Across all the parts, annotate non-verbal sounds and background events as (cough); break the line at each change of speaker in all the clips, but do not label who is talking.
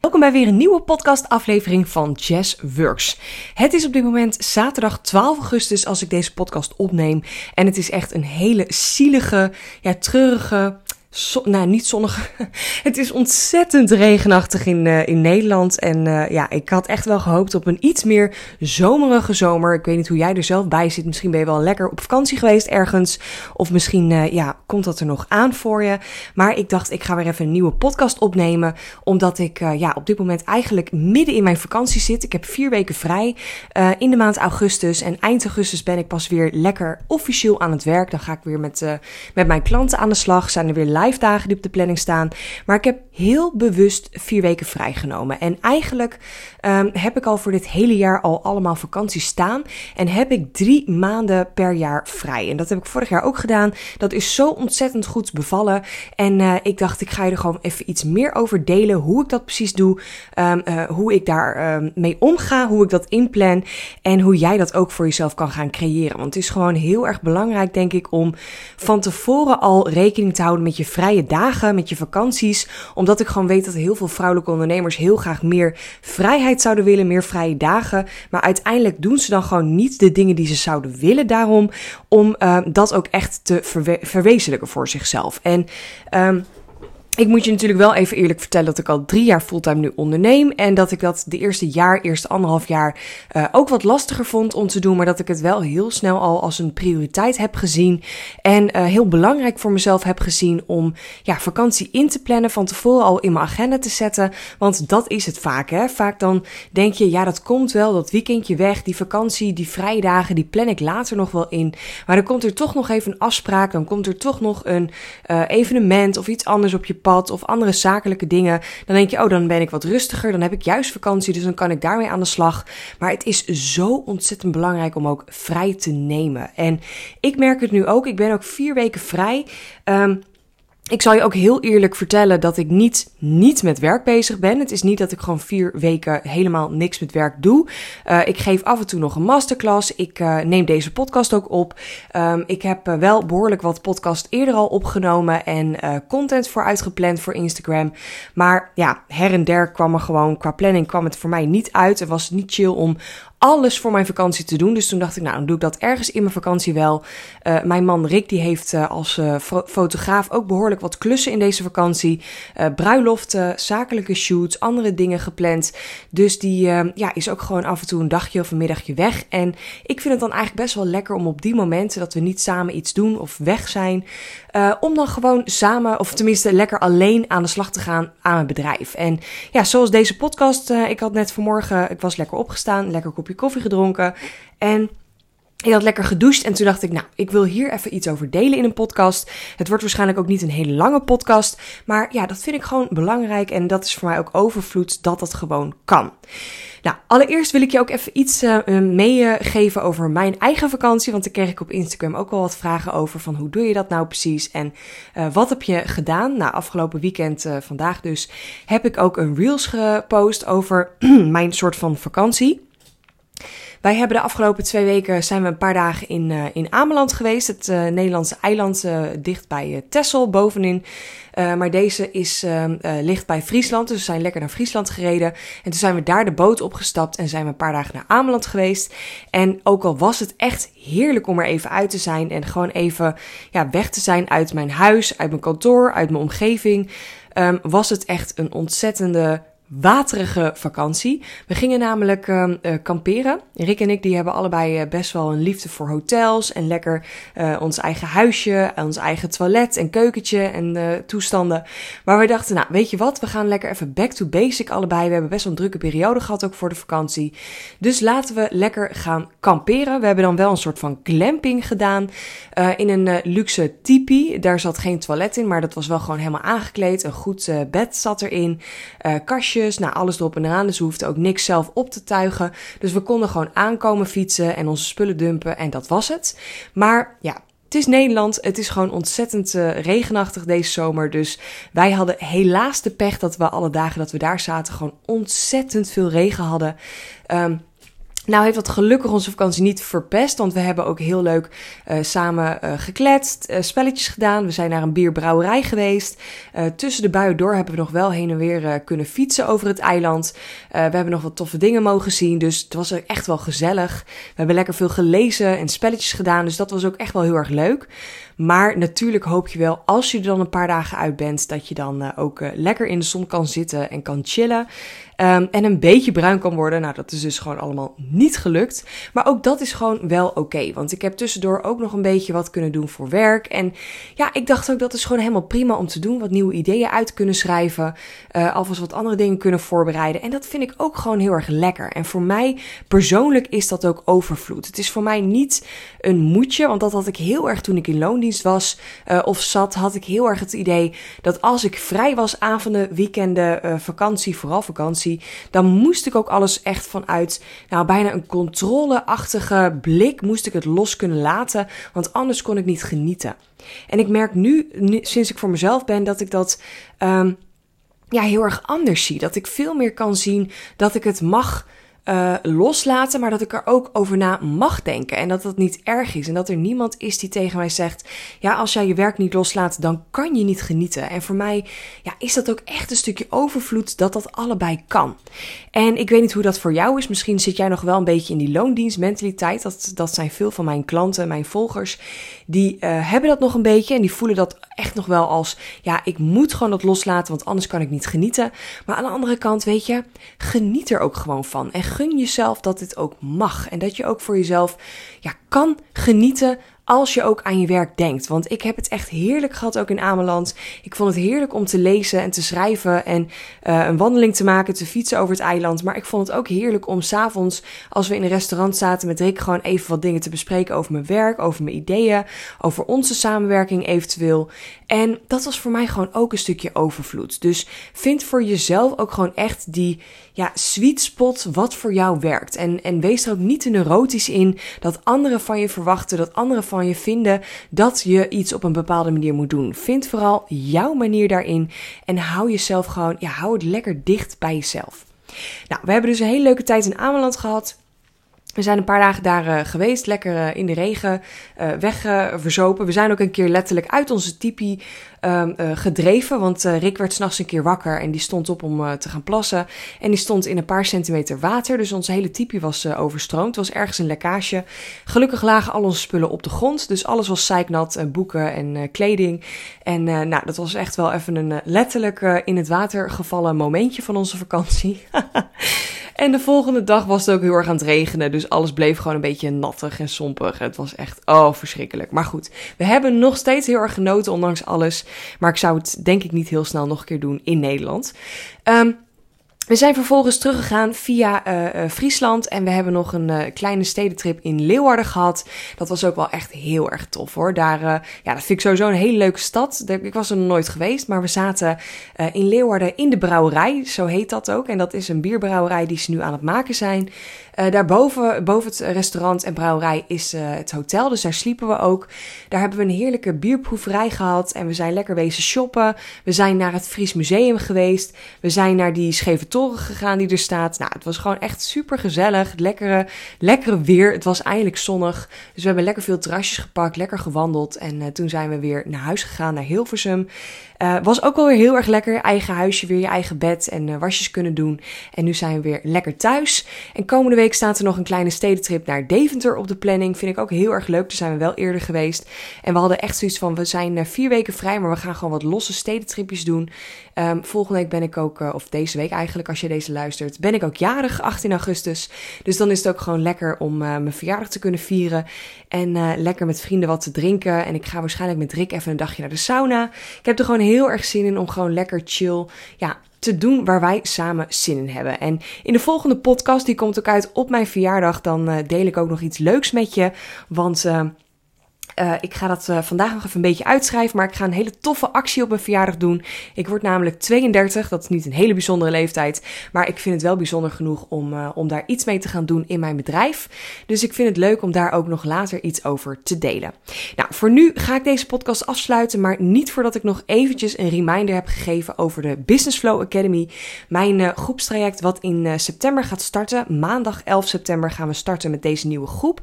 Welkom bij weer een nieuwe podcastaflevering van Jazz Works. Het is op dit moment zaterdag 12 augustus als ik deze podcast opneem. En het is echt een hele zielige, ja, treurige, nou, niet zonnig. (laughs) het is ontzettend regenachtig in, uh, in Nederland. En uh, ja, ik had echt wel gehoopt op een iets meer zomerige zomer. Ik weet niet hoe jij er zelf bij zit. Misschien ben je wel lekker op vakantie geweest ergens. Of misschien uh, ja, komt dat er nog aan voor je. Maar ik dacht, ik ga weer even een nieuwe podcast opnemen. Omdat ik ja, op dit moment eigenlijk midden in mijn vakantie zit. Ik heb vier weken vrij in de maand augustus. En eind augustus ben ik pas weer lekker officieel aan het werk. Dan ga ik weer met, met mijn klanten aan de slag. Zijn er weer dagen die op de planning staan. Maar ik heb heel bewust vier weken vrijgenomen. En eigenlijk um, heb ik al voor dit hele jaar al allemaal vakanties staan. En heb ik drie maanden per jaar vrij. En dat heb ik vorig jaar ook gedaan. Dat is zo ontzettend goed bevallen. En uh, ik dacht, ik ga je er gewoon even iets meer over delen. Hoe ik dat precies doe. Um, uh, hoe ik daar um, mee omga. Hoe ik dat inplan. En hoe jij dat ook voor jezelf kan gaan creëren. Want het is gewoon heel erg belangrijk, denk ik, om van tevoren al rekening te houden met je vrije dagen, met je vakanties. Omdat ik gewoon weet dat heel veel vrouwelijke ondernemers heel graag meer vrijheid zouden willen, meer vrije dagen. Maar uiteindelijk doen ze dan gewoon niet de dingen die ze zouden willen daarom. Om uh, dat ook echt te verwe verwezenlijken voor zichzelf. En um, ik moet je natuurlijk wel even eerlijk vertellen dat ik al drie jaar fulltime nu onderneem. En dat ik dat de eerste jaar, eerste anderhalf jaar uh, ook wat lastiger vond om te doen. Maar dat ik het wel heel snel al als een prioriteit heb gezien. En uh, heel belangrijk voor mezelf heb gezien om ja, vakantie in te plannen. Van tevoren al in mijn agenda te zetten. Want dat is het vaak. Hè? Vaak dan denk je, ja dat komt wel, dat weekendje weg. Die vakantie, die vrijdagen, die plan ik later nog wel in. Maar dan komt er toch nog even een afspraak. Dan komt er toch nog een uh, evenement of iets anders op je pad of andere zakelijke dingen, dan denk je, oh, dan ben ik wat rustiger, dan heb ik juist vakantie, dus dan kan ik daarmee aan de slag. Maar het is zo ontzettend belangrijk om ook vrij te nemen. En ik merk het nu ook, ik ben ook vier weken vrij. Um, ik zal je ook heel eerlijk vertellen dat ik niet, niet met werk bezig ben. Het is niet dat ik gewoon vier weken helemaal niks met werk doe. Uh, ik geef af en toe nog een masterclass. Ik uh, neem deze podcast ook op. Um, ik heb uh, wel behoorlijk wat podcast eerder al opgenomen en content voor uitgepland voor Instagram. Maar ja, her en der kwam er gewoon, qua planning kwam het voor mij niet uit. En was het niet chill om alles voor mijn vakantie te doen. Dus toen dacht ik, nou, dan doe ik dat ergens in mijn vakantie wel. Uh, mijn man Rick, die heeft uh, als uh, fotograaf ook behoorlijk wat klussen in deze vakantie. bruiloften, zakelijke shoots, andere dingen gepland. Dus die ja, is ook gewoon af en toe een dagje of een middagje weg. En ik vind het dan eigenlijk best wel lekker om op die momenten dat we niet samen iets doen of weg zijn. om dan gewoon samen, of tenminste lekker alleen aan de slag te gaan aan mijn bedrijf. En ja, zoals deze podcast. ik had net vanmorgen, ik was lekker opgestaan, lekker kopje koffie gedronken. En ik had lekker gedoucht en toen dacht ik, nou, ik wil hier even iets over delen in een podcast. Het wordt waarschijnlijk ook niet een hele lange podcast, maar ja, dat vind ik gewoon belangrijk en dat is voor mij ook overvloed dat dat gewoon kan. Nou, allereerst wil ik je ook even iets uh, meegeven over mijn eigen vakantie, want daar kreeg ik op Instagram ook wel wat vragen over van hoe doe je dat nou precies en uh, wat heb je gedaan? Nou, afgelopen weekend, vandaag dus, heb ik ook een reels gepost over (clears throat) mijn soort van vakantie. Wij hebben de afgelopen twee weken zijn we een paar dagen in, uh, in Ameland geweest. Het uh, Nederlandse eiland uh, dicht bij Texel bovenin. maar deze is, ligt bij Friesland. Dus we zijn lekker naar Friesland gereden. En toen zijn we daar de boot opgestapt en zijn we een paar dagen naar Ameland geweest. En ook al was het echt heerlijk om er even uit te zijn. En gewoon even ja, weg te zijn uit mijn huis, uit mijn kantoor, uit mijn omgeving. Um, was het echt een ontzettende waterige vakantie. We gingen namelijk uh, kamperen. Rick en ik die hebben allebei uh, best wel een liefde voor hotels en lekker uh, ons eigen huisje, ons eigen toilet en keukentje en toestanden. Maar we dachten, nou weet je wat, we gaan lekker even back to basic allebei. We hebben best wel een drukke periode gehad ook voor de vakantie. Dus laten we lekker gaan kamperen. We hebben dan wel een soort van glamping gedaan in een luxe tipi. Daar zat geen toilet in, maar dat was wel gewoon helemaal aangekleed. Een goed bed zat erin, kastje nou alles erop en eraan. Dus we hoefden ook niks zelf op te tuigen. Dus we konden gewoon aankomen fietsen en onze spullen dumpen en dat was het. Maar ja, het is Nederland. Het is gewoon ontzettend uh, regenachtig deze zomer. Dus wij hadden helaas de pech dat we alle dagen dat we daar zaten gewoon ontzettend veel regen hadden. Um, Nou heeft dat gelukkig onze vakantie niet verpest, want we hebben ook heel leuk uh, samen uh, gekletst, uh, spelletjes gedaan. We zijn naar een bierbrouwerij geweest. tussen de buien door hebben we nog wel heen en weer kunnen fietsen over het eiland. we hebben nog wat toffe dingen mogen zien, dus het was echt wel gezellig. We hebben lekker veel gelezen en spelletjes gedaan, dus dat was ook echt wel heel erg leuk. Maar natuurlijk hoop je wel, als je er dan een paar dagen uit bent, dat je dan ook lekker in de zon kan zitten en kan chillen. Um, en een beetje bruin kan worden. Nou, dat is dus gewoon allemaal niet gelukt. Maar ook dat is gewoon wel oké. want ik heb tussendoor ook nog een beetje wat kunnen doen voor werk. En ja, ik dacht ook dat is gewoon helemaal prima om te doen. Wat nieuwe ideeën uit kunnen schrijven. Uh, alvast wat andere dingen kunnen voorbereiden. En dat vind ik ook gewoon heel erg lekker. En voor mij persoonlijk is dat ook overvloed. Het is voor mij niet een moedje. Want dat had ik heel erg toen ik in loondienst was uh, of zat. Had ik heel erg het idee dat als ik vrij was, avonden, weekenden, uh, vakantie, vooral vakantie dan moest ik ook alles echt vanuit, nou bijna een controleachtige blik, moest ik het los kunnen laten, want anders kon ik niet genieten. En ik merk nu, sinds ik voor mezelf ben, dat ik dat um, ja, heel erg anders zie. Dat ik veel meer kan zien dat ik het mag uh, loslaten, maar dat ik er ook over na mag denken. En dat dat niet erg is. En dat er niemand is die tegen mij zegt: Ja, als jij je werk niet loslaat, dan kan je niet genieten. En voor mij ja, is dat ook echt een stukje overvloed dat dat allebei kan. En ik weet niet hoe dat voor jou is. Misschien zit jij nog wel een beetje in die loondienstmentaliteit. Dat, dat zijn veel van mijn klanten, mijn volgers. Die uh, hebben dat nog een beetje. En die voelen dat echt nog wel als: Ja, ik moet gewoon dat loslaten, want anders kan ik niet genieten. Maar aan de andere kant, weet je, geniet er ook gewoon van. En gun jezelf dat dit ook mag. En dat je ook voor jezelf ja, kan genieten als je ook aan je werk denkt. Want ik heb het echt heerlijk gehad ook in Ameland. Ik vond het heerlijk om te lezen en te schrijven en uh, een wandeling te maken, te fietsen over het eiland. Maar ik vond het ook heerlijk om s'avonds, als we in een restaurant zaten met Rick, gewoon even wat dingen te bespreken over mijn werk, over mijn ideeën, over onze samenwerking eventueel. En dat was voor mij gewoon ook een stukje overvloed. Dus vind voor jezelf ook gewoon echt die ja, sweet spot wat voor jou werkt. En, en wees er ook niet te neurotisch in dat anderen van je verwachten, dat anderen van je vinden dat je iets op een bepaalde manier moet doen. Vind vooral jouw manier daarin en hou jezelf gewoon, ja, hou het lekker dicht bij jezelf. Nou, we hebben dus een hele leuke tijd in Ameland gehad. We zijn een paar dagen daar uh, geweest, lekker uh, in de regen, uh, wegverzopen. we zijn ook een keer letterlijk uit onze tipi um, gedreven, want Rick werd s'nachts een keer wakker en die stond op om te gaan plassen. En die stond in een paar centimeter water, dus onze hele tipi was overstroomd. Het was ergens een lekkage. Gelukkig lagen al onze spullen op de grond, dus alles was zeiknat, boeken en kleding. En nou, dat was echt wel even een letterlijk in het water gevallen momentje van onze vakantie. (laughs) En de volgende dag was het ook heel erg aan het regenen. Dus alles bleef gewoon een beetje nattig en sompig. Het was echt, oh, verschrikkelijk. Maar goed, we hebben nog steeds heel erg genoten, ondanks alles. Maar ik zou het denk ik niet heel snel nog een keer doen in Nederland. Um, we zijn vervolgens teruggegaan via uh, Friesland en we hebben nog een uh, kleine stedentrip in Leeuwarden gehad. Dat was ook wel echt heel erg tof hoor. Daar, ja, dat vind ik sowieso een hele leuke stad. Ik was er nog nooit geweest, maar we zaten in Leeuwarden in de brouwerij, zo heet dat ook. En dat is een bierbrouwerij die ze nu aan het maken zijn. Uh, daarboven, boven het restaurant en brouwerij, is uh, het hotel. Dus daar sliepen we ook. Daar hebben we een heerlijke bierproeverij gehad. En we zijn lekker wezen shoppen. We zijn naar het Fries Museum geweest. We zijn naar die scheve toren gegaan die er staat. Nou, het was gewoon echt super gezellig. Lekkere, lekkere weer. Het was eindelijk zonnig. Dus we hebben lekker veel terrasjes gepakt. Lekker gewandeld. En uh, toen zijn we weer naar huis gegaan, naar Hilversum. Uh, was ook alweer heel erg lekker. Eigen huisje, weer je eigen bed en uh, wasjes kunnen doen. En nu zijn we weer lekker thuis. En komende week staat er nog een kleine stedentrip naar Deventer op de planning. Vind ik ook heel erg leuk. Daar zijn we wel eerder geweest. En we hadden echt zoiets van, we zijn uh, vier weken vrij, maar we gaan gewoon wat losse stedentripjes doen. Um, volgende week ben ik ook, of deze week eigenlijk, als je deze luistert, ben ik ook jarig, 18 augustus. Dus dan is het ook gewoon lekker om mijn verjaardag te kunnen vieren. En lekker met vrienden wat te drinken. En ik ga waarschijnlijk met Rick even een dagje naar de sauna. Ik heb er gewoon heel erg zin in om gewoon lekker chill ja, te doen waar wij samen zin in hebben. En in de volgende podcast, die komt ook uit op mijn verjaardag, dan uh, deel ik ook nog iets leuks met je. Want uh, Uh, ik ga dat uh, vandaag nog even een beetje uitschrijven, maar ik ga een hele toffe actie op mijn verjaardag doen. Ik word namelijk 32, dat is niet een hele bijzondere leeftijd, maar ik vind het wel bijzonder genoeg om, uh, om daar iets mee te gaan doen in mijn bedrijf. Dus ik vind het leuk om daar ook nog later iets over te delen. Nou, voor nu ga ik deze podcast afsluiten, maar niet voordat ik nog eventjes een reminder heb gegeven over de Business Flow Academy. Mijn groepstraject wat in september gaat starten. Maandag 11 september gaan we starten met deze nieuwe groep.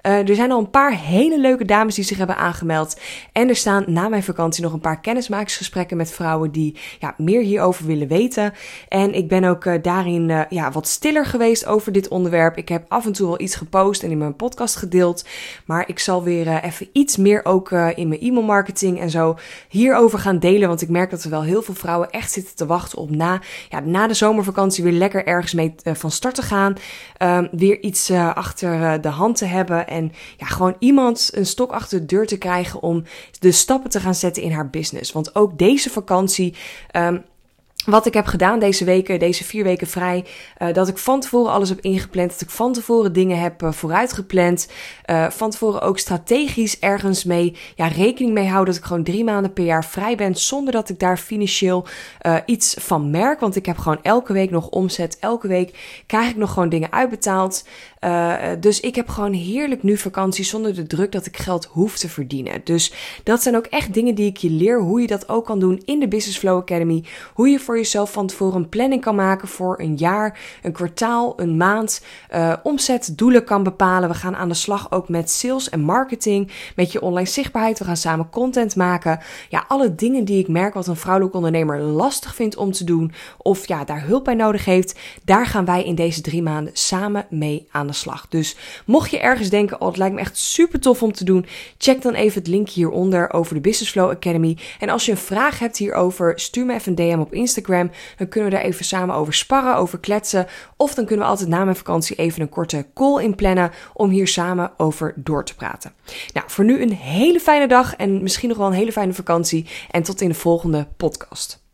er zijn al een paar hele leuke dames die zich hebben aangemeld. En er staan na mijn vakantie nog een paar kennismakingsgesprekken met vrouwen die ja, meer hierover willen weten. En ik ben ook uh, daarin uh, ja, wat stiller geweest over dit onderwerp. Ik heb af en toe wel iets gepost en in mijn podcast gedeeld. Maar ik zal weer uh, even iets meer ook in mijn e-mailmarketing en zo hierover gaan delen. Want ik merk dat er wel heel veel vrouwen echt zitten te wachten op na, ja, na de zomervakantie weer lekker ergens mee van start te gaan. Um, weer iets achter de hand te hebben. En ja, gewoon iemand een stok achter de deur te krijgen om de stappen te gaan zetten in haar business. Want ook deze vakantie. Um, wat ik heb gedaan deze weken, deze vier weken vrij, uh, dat ik van tevoren alles heb ingepland, dat ik van tevoren dingen heb uh, vooruitgepland, uh, van tevoren ook strategisch ergens mee, ja, rekening mee houden dat ik gewoon drie maanden per jaar vrij ben, zonder dat ik daar financieel iets van merk, want ik heb gewoon elke week nog omzet, elke week krijg ik nog gewoon dingen uitbetaald. Dus ik heb gewoon heerlijk nu vakantie zonder de druk dat ik geld hoef te verdienen. Dus dat zijn ook echt dingen die ik je leer, hoe je dat ook kan doen in de Business Flow Academy, hoe je voor jezelf van tevoren een planning kan maken voor een jaar, een kwartaal, een maand. Uh, omzetdoelen kan bepalen. We gaan aan de slag ook met sales en marketing, met je online zichtbaarheid. We gaan samen content maken. Ja, alle dingen die ik merk wat een vrouwelijke ondernemer lastig vindt om te doen, of ja, daar hulp bij nodig heeft, daar gaan wij in deze drie maanden samen mee aan de slag. Dus mocht je ergens denken, oh, het lijkt me echt super tof om te doen, check dan even het linkje hieronder over de Business Flow Academy. En als je een vraag hebt hierover, stuur me even een DM op Instagram. Dan kunnen we daar even samen over sparren, over kletsen. Of dan kunnen we altijd na mijn vakantie even een korte call inplannen om hier samen over door te praten. Nou, voor nu een hele fijne dag en misschien nog wel een hele fijne vakantie. En tot in de volgende podcast.